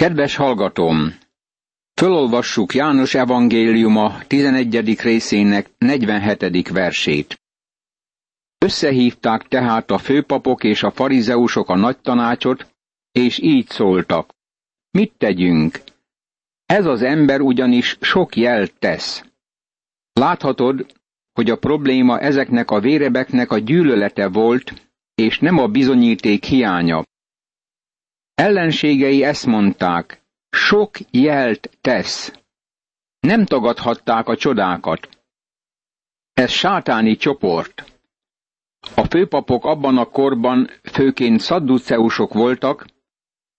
Kedves hallgatóm! Fölolvassuk János evangéliuma 11. részének 47. versét. Összehívták tehát a főpapok és a farizeusok a nagy tanácsot, és így szóltak. Mit tegyünk? Ez az ember ugyanis sok jelt tesz. Láthatod, hogy a probléma ezeknek a vérebeknek a gyűlölete volt, és nem a bizonyíték hiánya. Ellenségei ezt mondták, sok jelt tesz. Nem tagadhatták a csodákat. Ez sátáni csoport. A főpapok abban a korban főként szadduceusok voltak,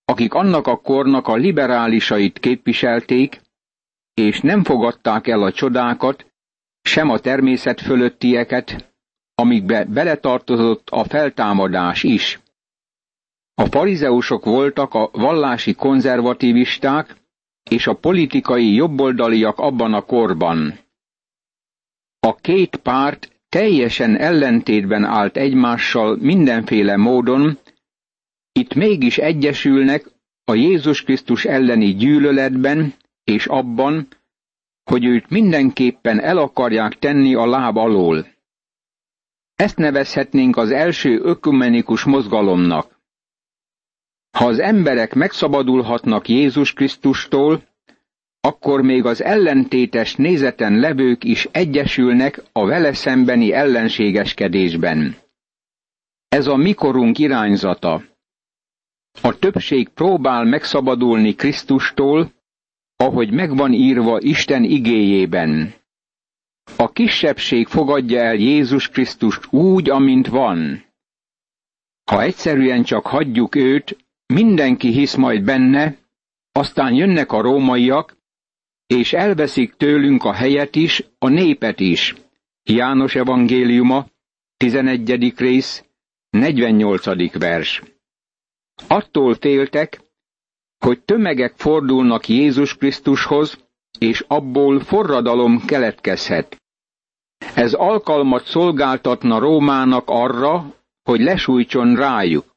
akik annak a kornak a liberálisait képviselték, és nem fogadták el a csodákat, sem a természet fölöttieket, amikbe beletartozott a feltámadás is. A farizeusok voltak a vallási konzervativisták és a politikai jobboldaliak abban a korban. A két párt teljesen ellentétben állt egymással mindenféle módon, itt mégis egyesülnek a Jézus Krisztus elleni gyűlöletben és abban, hogy őt mindenképpen el akarják tenni a láb alól. Ezt nevezhetnénk az első ökumenikus mozgalomnak. Ha az emberek megszabadulhatnak Jézus Krisztustól, akkor még az ellentétes nézeten levők is egyesülnek a vele szembeni ellenségeskedésben. Ez a mikorunk irányzata. A többség próbál megszabadulni Krisztustól, ahogy megvan írva Isten igéjében. A kisebbség fogadja el Jézus Krisztust úgy, amint van. Ha egyszerűen csak hagyjuk őt, mindenki hisz majd benne, aztán jönnek a rómaiak, és elveszik tőlünk a helyet is, a népet is. János evangéliuma, 11. rész, 48. vers. Attól féltek, hogy tömegek fordulnak Jézus Krisztushoz, és abból forradalom keletkezhet. Ez alkalmat szolgáltatna Rómának arra, hogy lesújtson rájuk.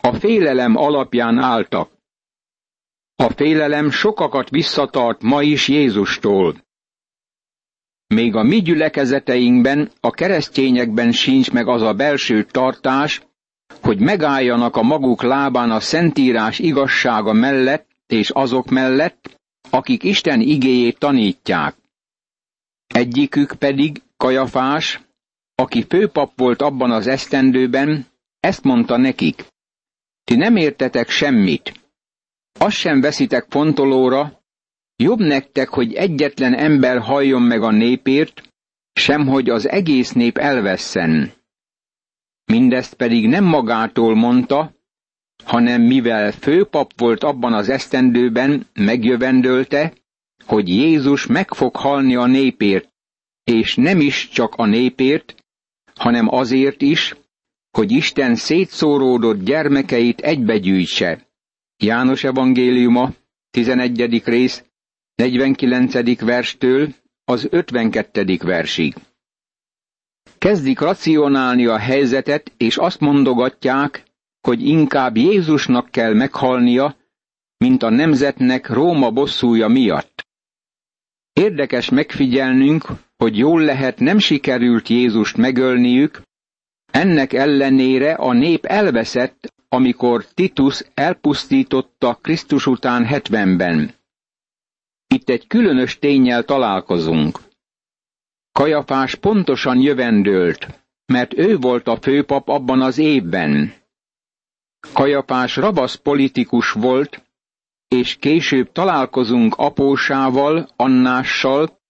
A félelem alapján álltak. A félelem sokakat visszatart ma is Jézustól. Még a mi gyülekezeteinkben, a keresztényekben sincs meg az a belső tartás, hogy megálljanak a maguk lábán a Szentírás igazsága mellett és azok mellett, akik Isten igéjét tanítják. Egyikük pedig, Kajafás, aki főpap volt abban az esztendőben, ezt mondta nekik. Ti nem értetek semmit. Azt sem veszitek fontolóra, jobb nektek, hogy egyetlen ember halljon meg a népért, sem hogy az egész nép elvesszen. Mindezt pedig nem magától mondta, hanem mivel főpap volt abban az esztendőben, megjövendölte, hogy Jézus meg fog halni a népért, és nem is csak a népért, hanem azért is, hogy Isten szétszóródott gyermekeit egybegyűjtse. János evangéliuma, 11. rész, 49. verstől az 52. versig. Kezdik racionálni a helyzetet, és azt mondogatják, hogy inkább Jézusnak kell meghalnia, mint a nemzetnek Róma bosszúja miatt. Érdekes megfigyelnünk, hogy jól lehet nem sikerült Jézust megölniük, ennek ellenére a nép elveszett, amikor Titus elpusztította Krisztus után hetvenben. Itt egy különös tényel találkozunk. Kajafás pontosan jövendőlt, mert ő volt a főpap abban az évben. Kajapás rabasz politikus volt, és később találkozunk apósával, Annással,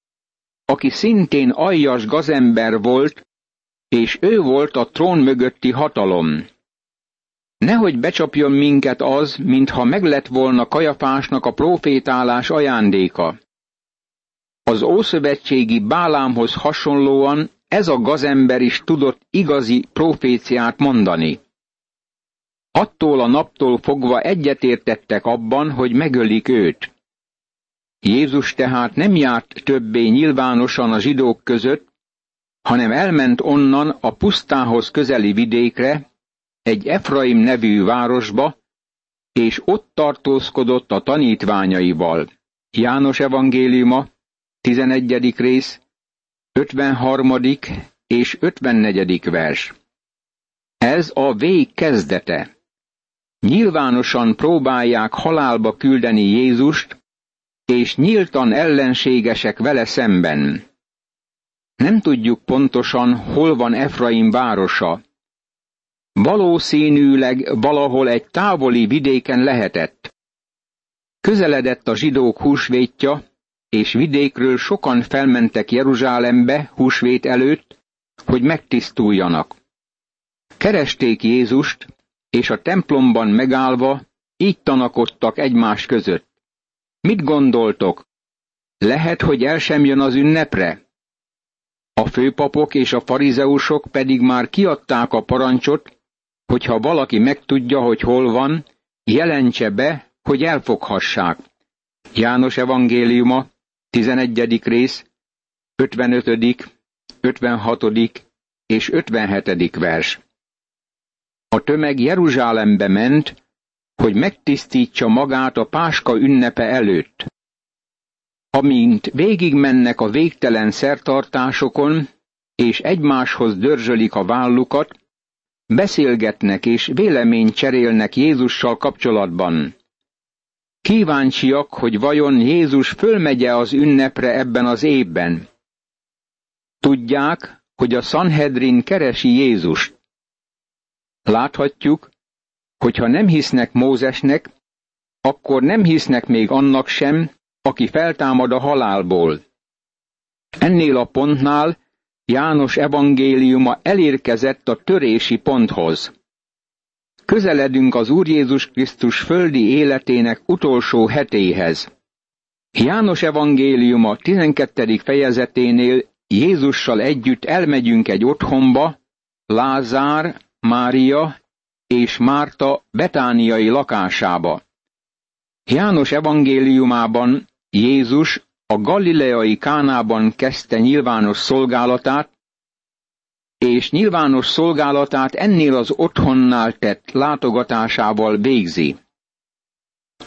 aki szintén aljas gazember volt, és ő volt a trón mögötti hatalom. Nehogy becsapjon minket az, mintha meglett volna Kajafásnak a profétálás ajándéka. Az ószövetségi Bálámhoz hasonlóan ez a gazember is tudott igazi proféciát mondani. Attól a naptól fogva egyetértettek abban, hogy megölik őt. Jézus tehát nem járt többé nyilvánosan a zsidók között, hanem elment onnan a pusztához közeli vidékre, egy Efraim nevű városba, és ott tartózkodott a tanítványaival. János evangéliuma, 11. rész, 53. és 54. vers. Ez a vég kezdete. Nyilvánosan próbálják halálba küldeni Jézust, és nyíltan ellenségesek vele szemben. Nem tudjuk pontosan, hol van Efraim városa. Valószínűleg valahol egy távoli vidéken lehetett. Közeledett a zsidók húsvétja, és vidékről sokan felmentek Jeruzsálembe húsvét előtt, hogy megtisztuljanak. Keresték Jézust, és a templomban megállva így tanakodtak egymás között. Mit gondoltok? Lehet, hogy el sem jön az ünnepre? A főpapok és a farizeusok pedig már kiadták a parancsot, hogyha valaki megtudja, hogy hol van, jelentse be, hogy elfoghassák. János evangéliuma, 11. rész, 55., 56. és 57. vers. A tömeg Jeruzsálembe ment, hogy megtisztítsa magát a Páska ünnepe előtt. Amint végigmennek a végtelen szertartásokon, és egymáshoz dörzsölik a vállukat, beszélgetnek és véleményt cserélnek Jézussal kapcsolatban. Kíváncsiak, hogy vajon Jézus fölmegye az ünnepre ebben az évben. Tudják, hogy a Sanhedrin keresi Jézust. Láthatjuk, hogy ha nem hisznek Mózesnek, akkor nem hisznek még annak sem, aki feltámad a halálból. Ennél a pontnál János evangéliuma elérkezett a törési ponthoz. Közeledünk az Úr Jézus Krisztus földi életének utolsó hetéhez. János evangéliuma 12. fejezeténél Jézussal együtt elmegyünk egy otthonba, Lázár, Mária és Márta betániai lakásába. János evangéliumában Jézus a galileai Kánában kezdte nyilvános szolgálatát, és nyilvános szolgálatát ennél az otthonnál tett látogatásával végzi.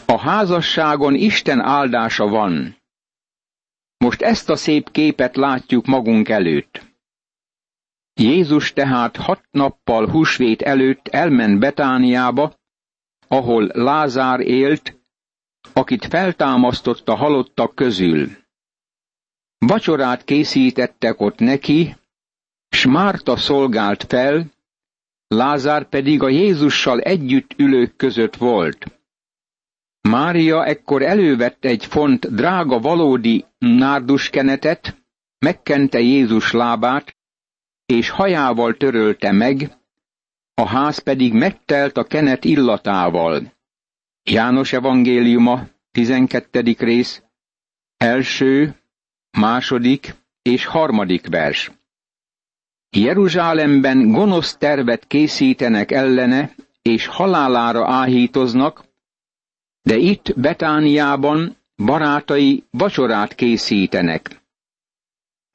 A házasságon Isten áldása van. Most ezt a szép képet látjuk magunk előtt. Jézus tehát hat nappal húsvét előtt elment Betániába, ahol Lázár élt, akit feltámasztott a halottak közül. Vacsorát készítettek ott neki, s Márta szolgált fel, Lázár pedig a Jézussal együtt ülők között volt. Mária ekkor elővett egy font drága valódi nárduskenetet, megkente Jézus lábát, és hajával törölte meg, a ház pedig megtelt a kenet illatával. János evangéliuma, 12. rész, első, második és harmadik vers. Jeruzsálemben gonosz tervet készítenek ellene, és halálára áhítoznak, de itt Betániában barátai vacsorát készítenek.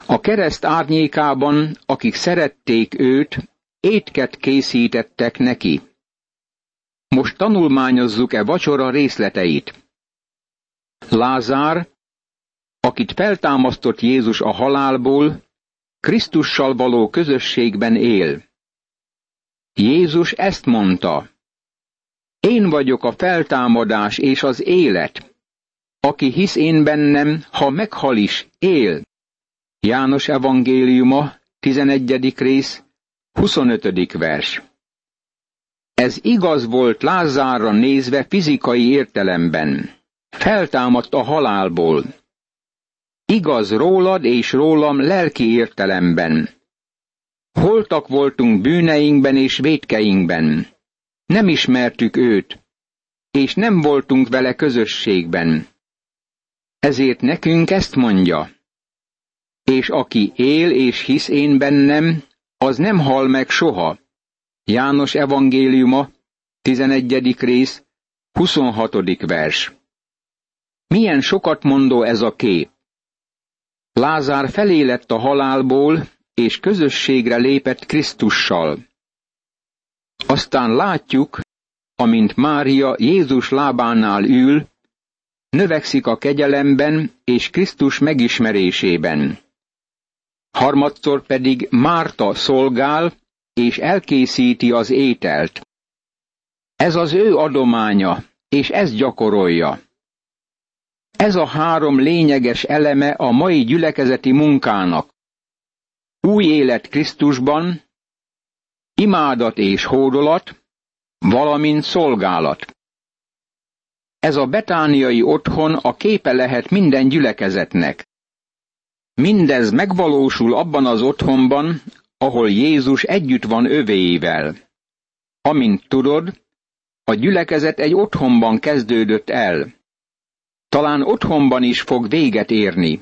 A kereszt árnyékában, akik szerették őt, étket készítettek neki. Most tanulmányozzuk-e vacsora részleteit. Lázár, akit feltámasztott Jézus a halálból, Krisztussal való közösségben él. Jézus ezt mondta. Én vagyok a feltámadás és az élet. Aki hisz én bennem, ha meghal is, él. János evangéliuma, 11. rész, 25. vers. Ez igaz volt Lázárra nézve fizikai értelemben. Feltámadt a halálból. Igaz rólad és rólam lelki értelemben. Holtak voltunk bűneinkben és védkeinkben. Nem ismertük őt, és nem voltunk vele közösségben. Ezért nekünk ezt mondja és aki él és hisz én bennem, az nem hal meg soha. János evangéliuma, 11. rész, 26. vers. Milyen sokat mondó ez a kép. Lázár felé lett a halálból, és közösségre lépett Krisztussal. Aztán látjuk, amint Mária Jézus lábánál ül, növekszik a kegyelemben és Krisztus megismerésében. Harmadszor pedig Márta szolgál, és elkészíti az ételt. Ez az ő adománya, és ez gyakorolja. Ez a három lényeges eleme a mai gyülekezeti munkának. Új élet Krisztusban, imádat és hódolat, valamint szolgálat. Ez a betániai otthon a képe lehet minden gyülekezetnek. Mindez megvalósul abban az otthonban, ahol Jézus együtt van övéivel. Amint tudod, a gyülekezet egy otthonban kezdődött el. Talán otthonban is fog véget érni.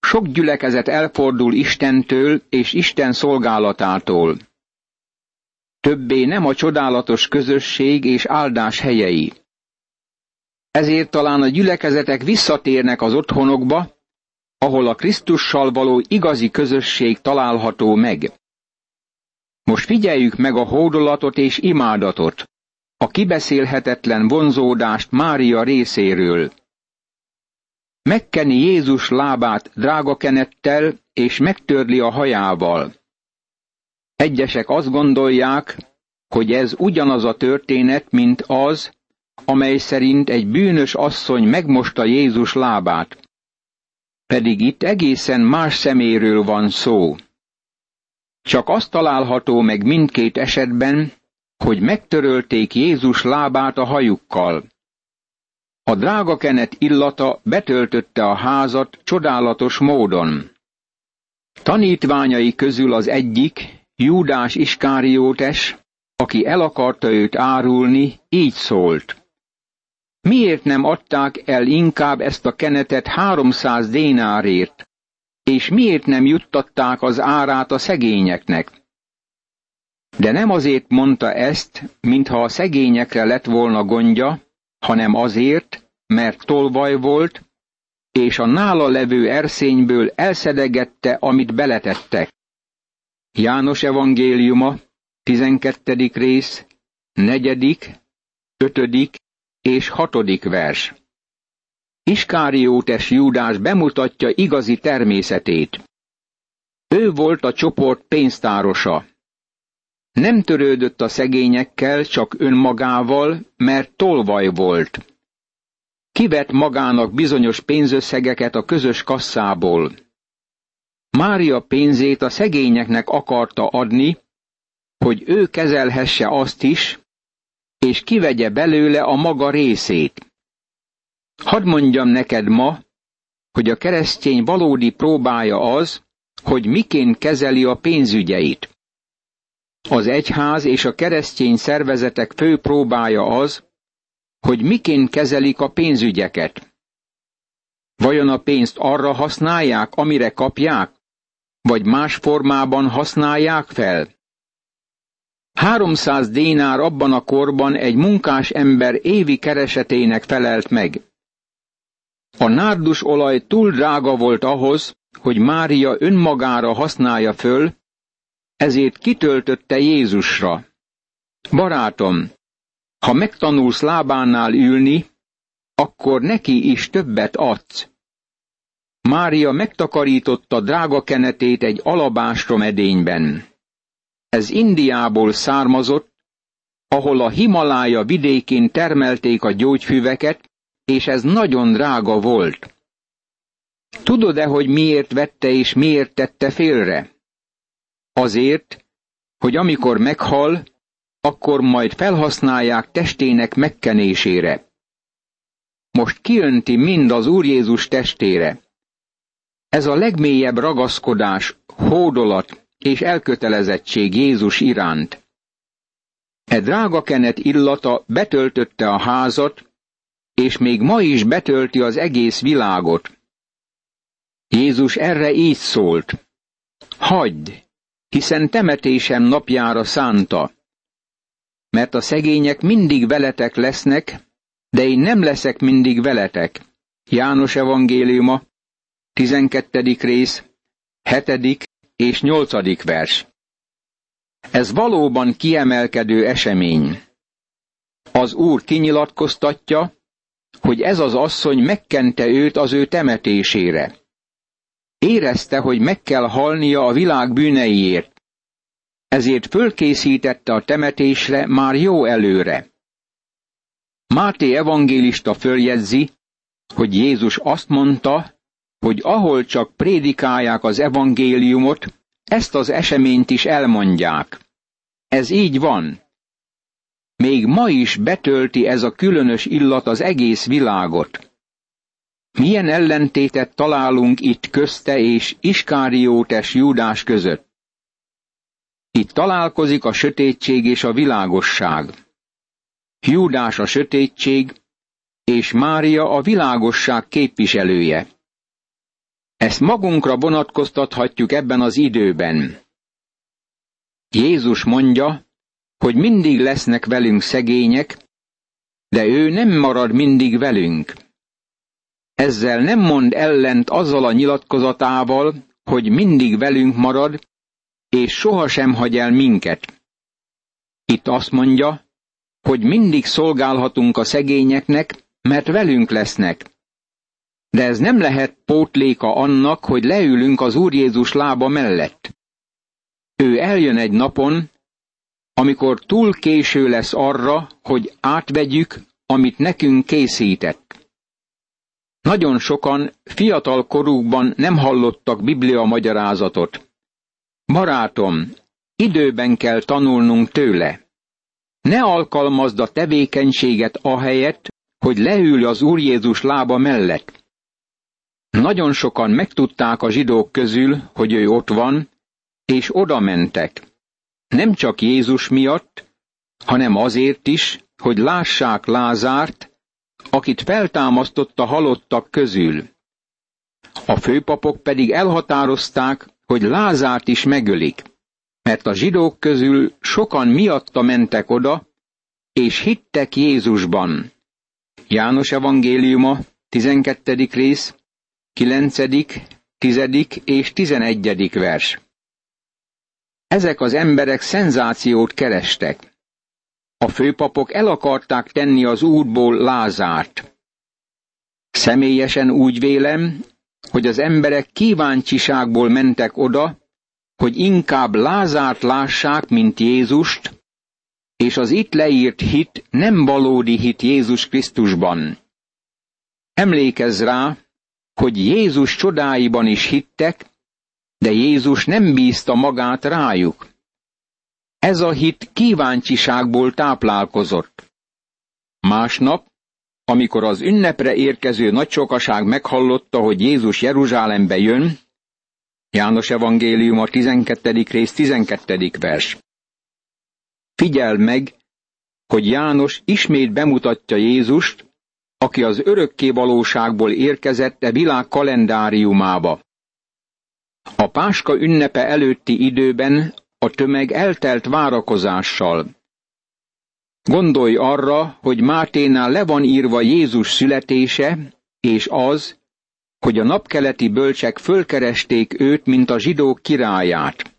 Sok gyülekezet elfordul Istentől és Isten szolgálatától. Többé nem a csodálatos közösség és áldás helyei. Ezért talán a gyülekezetek visszatérnek az otthonokba, ahol a Krisztussal való igazi közösség található meg. Most figyeljük meg a hódolatot és imádatot, a kibeszélhetetlen vonzódást Mária részéről. Megkeni Jézus lábát drágakenettel, és megtörli a hajával. Egyesek azt gondolják, hogy ez ugyanaz a történet, mint az, amely szerint egy bűnös asszony megmosta Jézus lábát. Pedig itt egészen más szeméről van szó. Csak azt található meg mindkét esetben, hogy megtörölték Jézus lábát a hajukkal. A drága kenet illata betöltötte a házat csodálatos módon. Tanítványai közül az egyik, Júdás Iskáriótes, aki el akarta őt árulni, így szólt. Miért nem adták el inkább ezt a kenetet háromszáz dénárért, és miért nem juttatták az árát a szegényeknek? De nem azért mondta ezt, mintha a szegényekre lett volna gondja, hanem azért, mert tolvaj volt, és a nála levő erszényből elszedegette, amit beletettek. János evangéliuma, 12. rész, 4., 5. és 6. vers. Iskáriótes Júdás bemutatja igazi természetét. Ő volt a csoport pénztárosa. Nem törődött a szegényekkel, csak önmagával, mert tolvaj volt. Kivett magának bizonyos pénzösszegeket a közös kasszából. Mária pénzét a szegényeknek akarta adni, hogy ő kezelhesse azt is, és kivegye belőle a maga részét. Hadd mondjam neked ma, hogy a keresztény valódi próbája az, hogy miként kezeli a pénzügyeit. Az egyház és a keresztény szervezetek fő próbája az, hogy miként kezelik a pénzügyeket. Vajon a pénzt arra használják, amire kapják, vagy más formában használják fel? 300 dénár abban a korban egy munkás ember évi keresetének felelt meg. A nárdus olaj túl drága volt ahhoz, hogy Mária önmagára használja föl, ezért kitöltötte Jézusra. Barátom, ha megtanulsz lábánál ülni, akkor neki is többet adsz. Mária megtakarította drága kenetét egy alabástrom edényben. Ez Indiából származott, ahol a Himalája vidékén termelték a gyógyfüveket, és ez nagyon drága volt. Tudod-e, hogy miért vette és miért tette félre? Azért, hogy amikor meghal, akkor majd felhasználják testének megkenésére. Most kiönti mind az Úr Jézus testére. Ez a legmélyebb ragaszkodás, hódolat és elkötelezettség Jézus iránt. E drága kenet illata betöltötte a házat, és még ma is betölti az egész világot. Jézus erre így szólt. Hagyd, hiszen temetésem napjára szánta. Mert a szegények mindig veletek lesznek, de én nem leszek mindig veletek. János evangéliuma, 12. rész, 7. és 8. vers. Ez valóban kiemelkedő esemény. Az úr kinyilatkoztatja, hogy ez az asszony megkente őt az ő temetésére. Érezte, hogy meg kell halnia a világ bűneiért. Ezért fölkészítette a temetésre már jó előre. Máté evangélista följegyzi, hogy Jézus azt mondta, hogy ahol csak prédikálják az evangéliumot, ezt az eseményt is elmondják. Ez így van. Még ma is betölti ez a különös illat az egész világot. Milyen ellentétet találunk itt közte és Iskáriótes Júdás között? Itt találkozik a sötétség és a világosság. Júdás a sötétség, és Mária a világosság képviselője. Ezt magunkra vonatkoztathatjuk ebben az időben. Jézus mondja, hogy mindig lesznek velünk szegények, de ő nem marad mindig velünk. Ezzel nem mond ellent azzal a nyilatkozatával, hogy mindig velünk marad, és sohasem hagy el minket. Itt azt mondja, hogy mindig szolgálhatunk a szegényeknek, mert velünk lesznek. De ez nem lehet pótléka annak, hogy leülünk az Úr Jézus lába mellett. Ő eljön egy napon, amikor túl késő lesz arra, hogy átvegyük, amit nekünk készített. Nagyon sokan fiatal korukban nem hallottak Biblia magyarázatot. Barátom, időben kell tanulnunk tőle. Ne alkalmazd a tevékenységet ahelyett, hogy leül az Úr Jézus lába mellett. Nagyon sokan megtudták a zsidók közül, hogy ő ott van, és oda mentek. Nem csak Jézus miatt, hanem azért is, hogy lássák Lázárt, akit feltámasztott a halottak közül. A főpapok pedig elhatározták, hogy Lázárt is megölik, mert a zsidók közül sokan miatta mentek oda, és hittek Jézusban. János evangéliuma, 12. rész, 9., 10. és 11. vers. Ezek az emberek szenzációt kerestek. A főpapok el akarták tenni az útból Lázárt. Személyesen úgy vélem, hogy az emberek kíváncsiságból mentek oda, hogy inkább Lázárt lássák, mint Jézust, és az itt leírt hit nem valódi hit Jézus Krisztusban. Emlékezz rá, hogy Jézus csodáiban is hittek, de Jézus nem bízta magát rájuk. Ez a hit kíváncsiságból táplálkozott. Másnap, amikor az ünnepre érkező nagysokaság meghallotta, hogy Jézus Jeruzsálembe jön, János evangélium a 12. rész 12. vers. Figyeld meg, hogy János ismét bemutatja Jézust, aki az örökké valóságból érkezett e világ kalendáriumába. A Páska ünnepe előtti időben a tömeg eltelt várakozással. Gondolj arra, hogy Máténál le van írva Jézus születése, és az, hogy a napkeleti bölcsek fölkeresték őt, mint a zsidók királyát.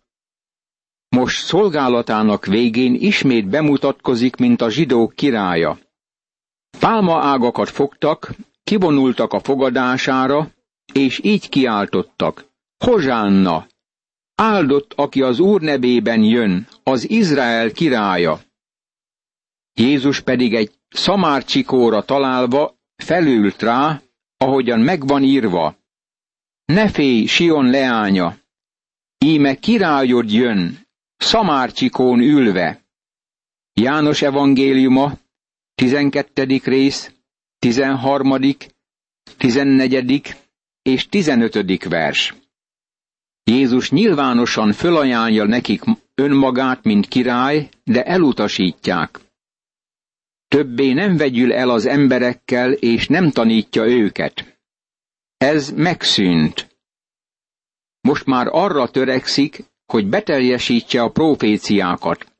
Most szolgálatának végén ismét bemutatkozik, mint a zsidók királya. Pálma ágakat fogtak, kivonultak a fogadására, és így kiáltottak. Hozsánna! Áldott, aki az Úr nevében jön, az Izrael királya. Jézus pedig egy szamárcsikóra találva felült rá, ahogyan megvan írva. Ne félj, Sion leánya! Íme királyod jön, szamárcsikón ülve. János evangéliuma, 12. rész, 13., 14. és 15. vers. Jézus nyilvánosan fölajánlja nekik önmagát, mint király, de elutasítják. Többé nem vegyül el az emberekkel, és nem tanítja őket. Ez megszűnt. Most már arra törekszik, hogy beteljesítse a proféciákat.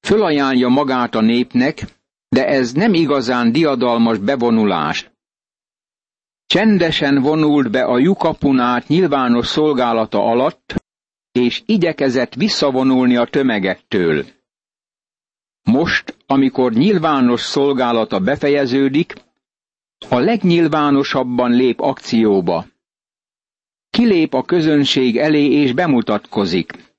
Fölajánlja magát a népnek, de ez nem igazán diadalmas bevonulás. Csendesen vonult be a lyukapunát nyilvános szolgálata alatt, és igyekezett visszavonulni a tömegektől. Most, amikor nyilvános szolgálata befejeződik, a legnyilvánosabban lép akcióba. Kilép a közönség elé és bemutatkozik.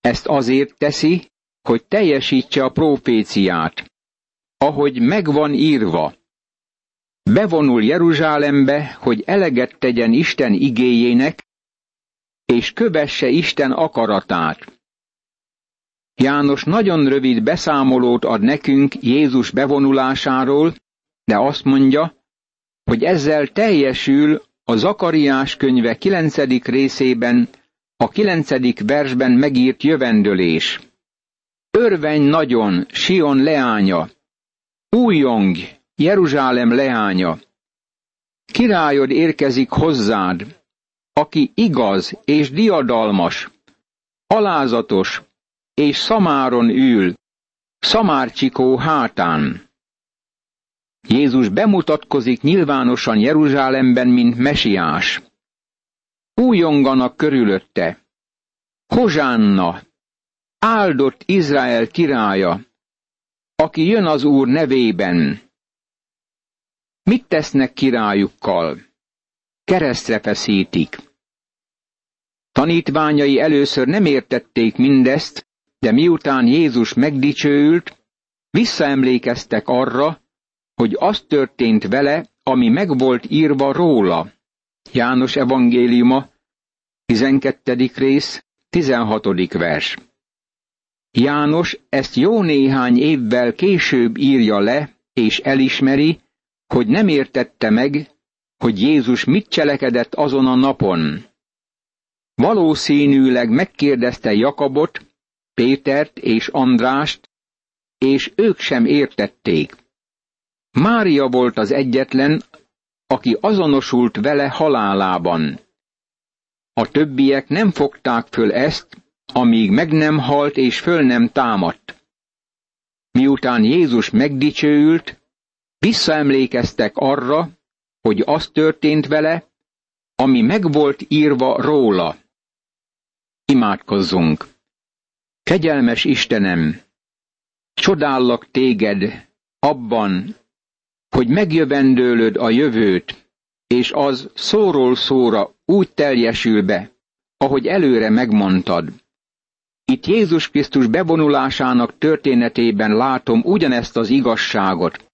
Ezt azért teszi, hogy teljesítse a proféciát, ahogy megvan írva. Bevonul Jeruzsálembe, hogy eleget tegyen Isten igéjének, és kövesse Isten akaratát. János nagyon rövid beszámolót ad nekünk Jézus bevonulásáról, de azt mondja, hogy ezzel teljesül a Zakariás könyve kilencedik részében, a kilencedik versben megírt jövendőlés. Örvenj nagyon, Sion leánya! Újjong, Jeruzsálem leánya! Királyod érkezik hozzád, aki igaz és diadalmas, alázatos és szamáron ül, szamárcsikó hátán. Jézus bemutatkozik nyilvánosan Jeruzsálemben, mint mesiás. Újonganak körülötte. Hozsánna, áldott Izrael királya, aki jön az Úr nevében. Mit tesznek királyukkal? Keresztre feszítik. Tanítványai először nem értették mindezt, de miután Jézus megdicsőült, visszaemlékeztek arra, hogy az történt vele, ami meg volt írva róla. János evangéliuma, 12. rész, 16. vers. János ezt jó néhány évvel később írja le, és elismeri, hogy nem értette meg, hogy Jézus mit cselekedett azon a napon. Valószínűleg megkérdezte Jakabot, Pétert és Andrást, és ők sem értették. Mária volt az egyetlen, aki azonosult vele halálában. A többiek nem fogták föl ezt, amíg meg nem halt és föl nem támadt. Miután Jézus megdicsőült, visszaemlékeztek arra, hogy az történt vele, ami meg volt írva róla. Imádkozzunk! Kegyelmes Istenem, csodállak téged abban, hogy megjövendőlöd a jövőt, és az szóról szóra úgy teljesül be, ahogy előre megmondtad. Itt Jézus Krisztus bevonulásának történetében látom ugyanezt az igazságot.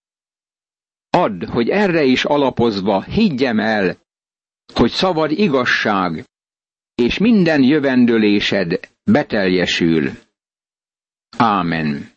Add, hogy erre is alapozva higgyem el, hogy szavad igazság, és minden jövendőlésed beteljesül. Ámen.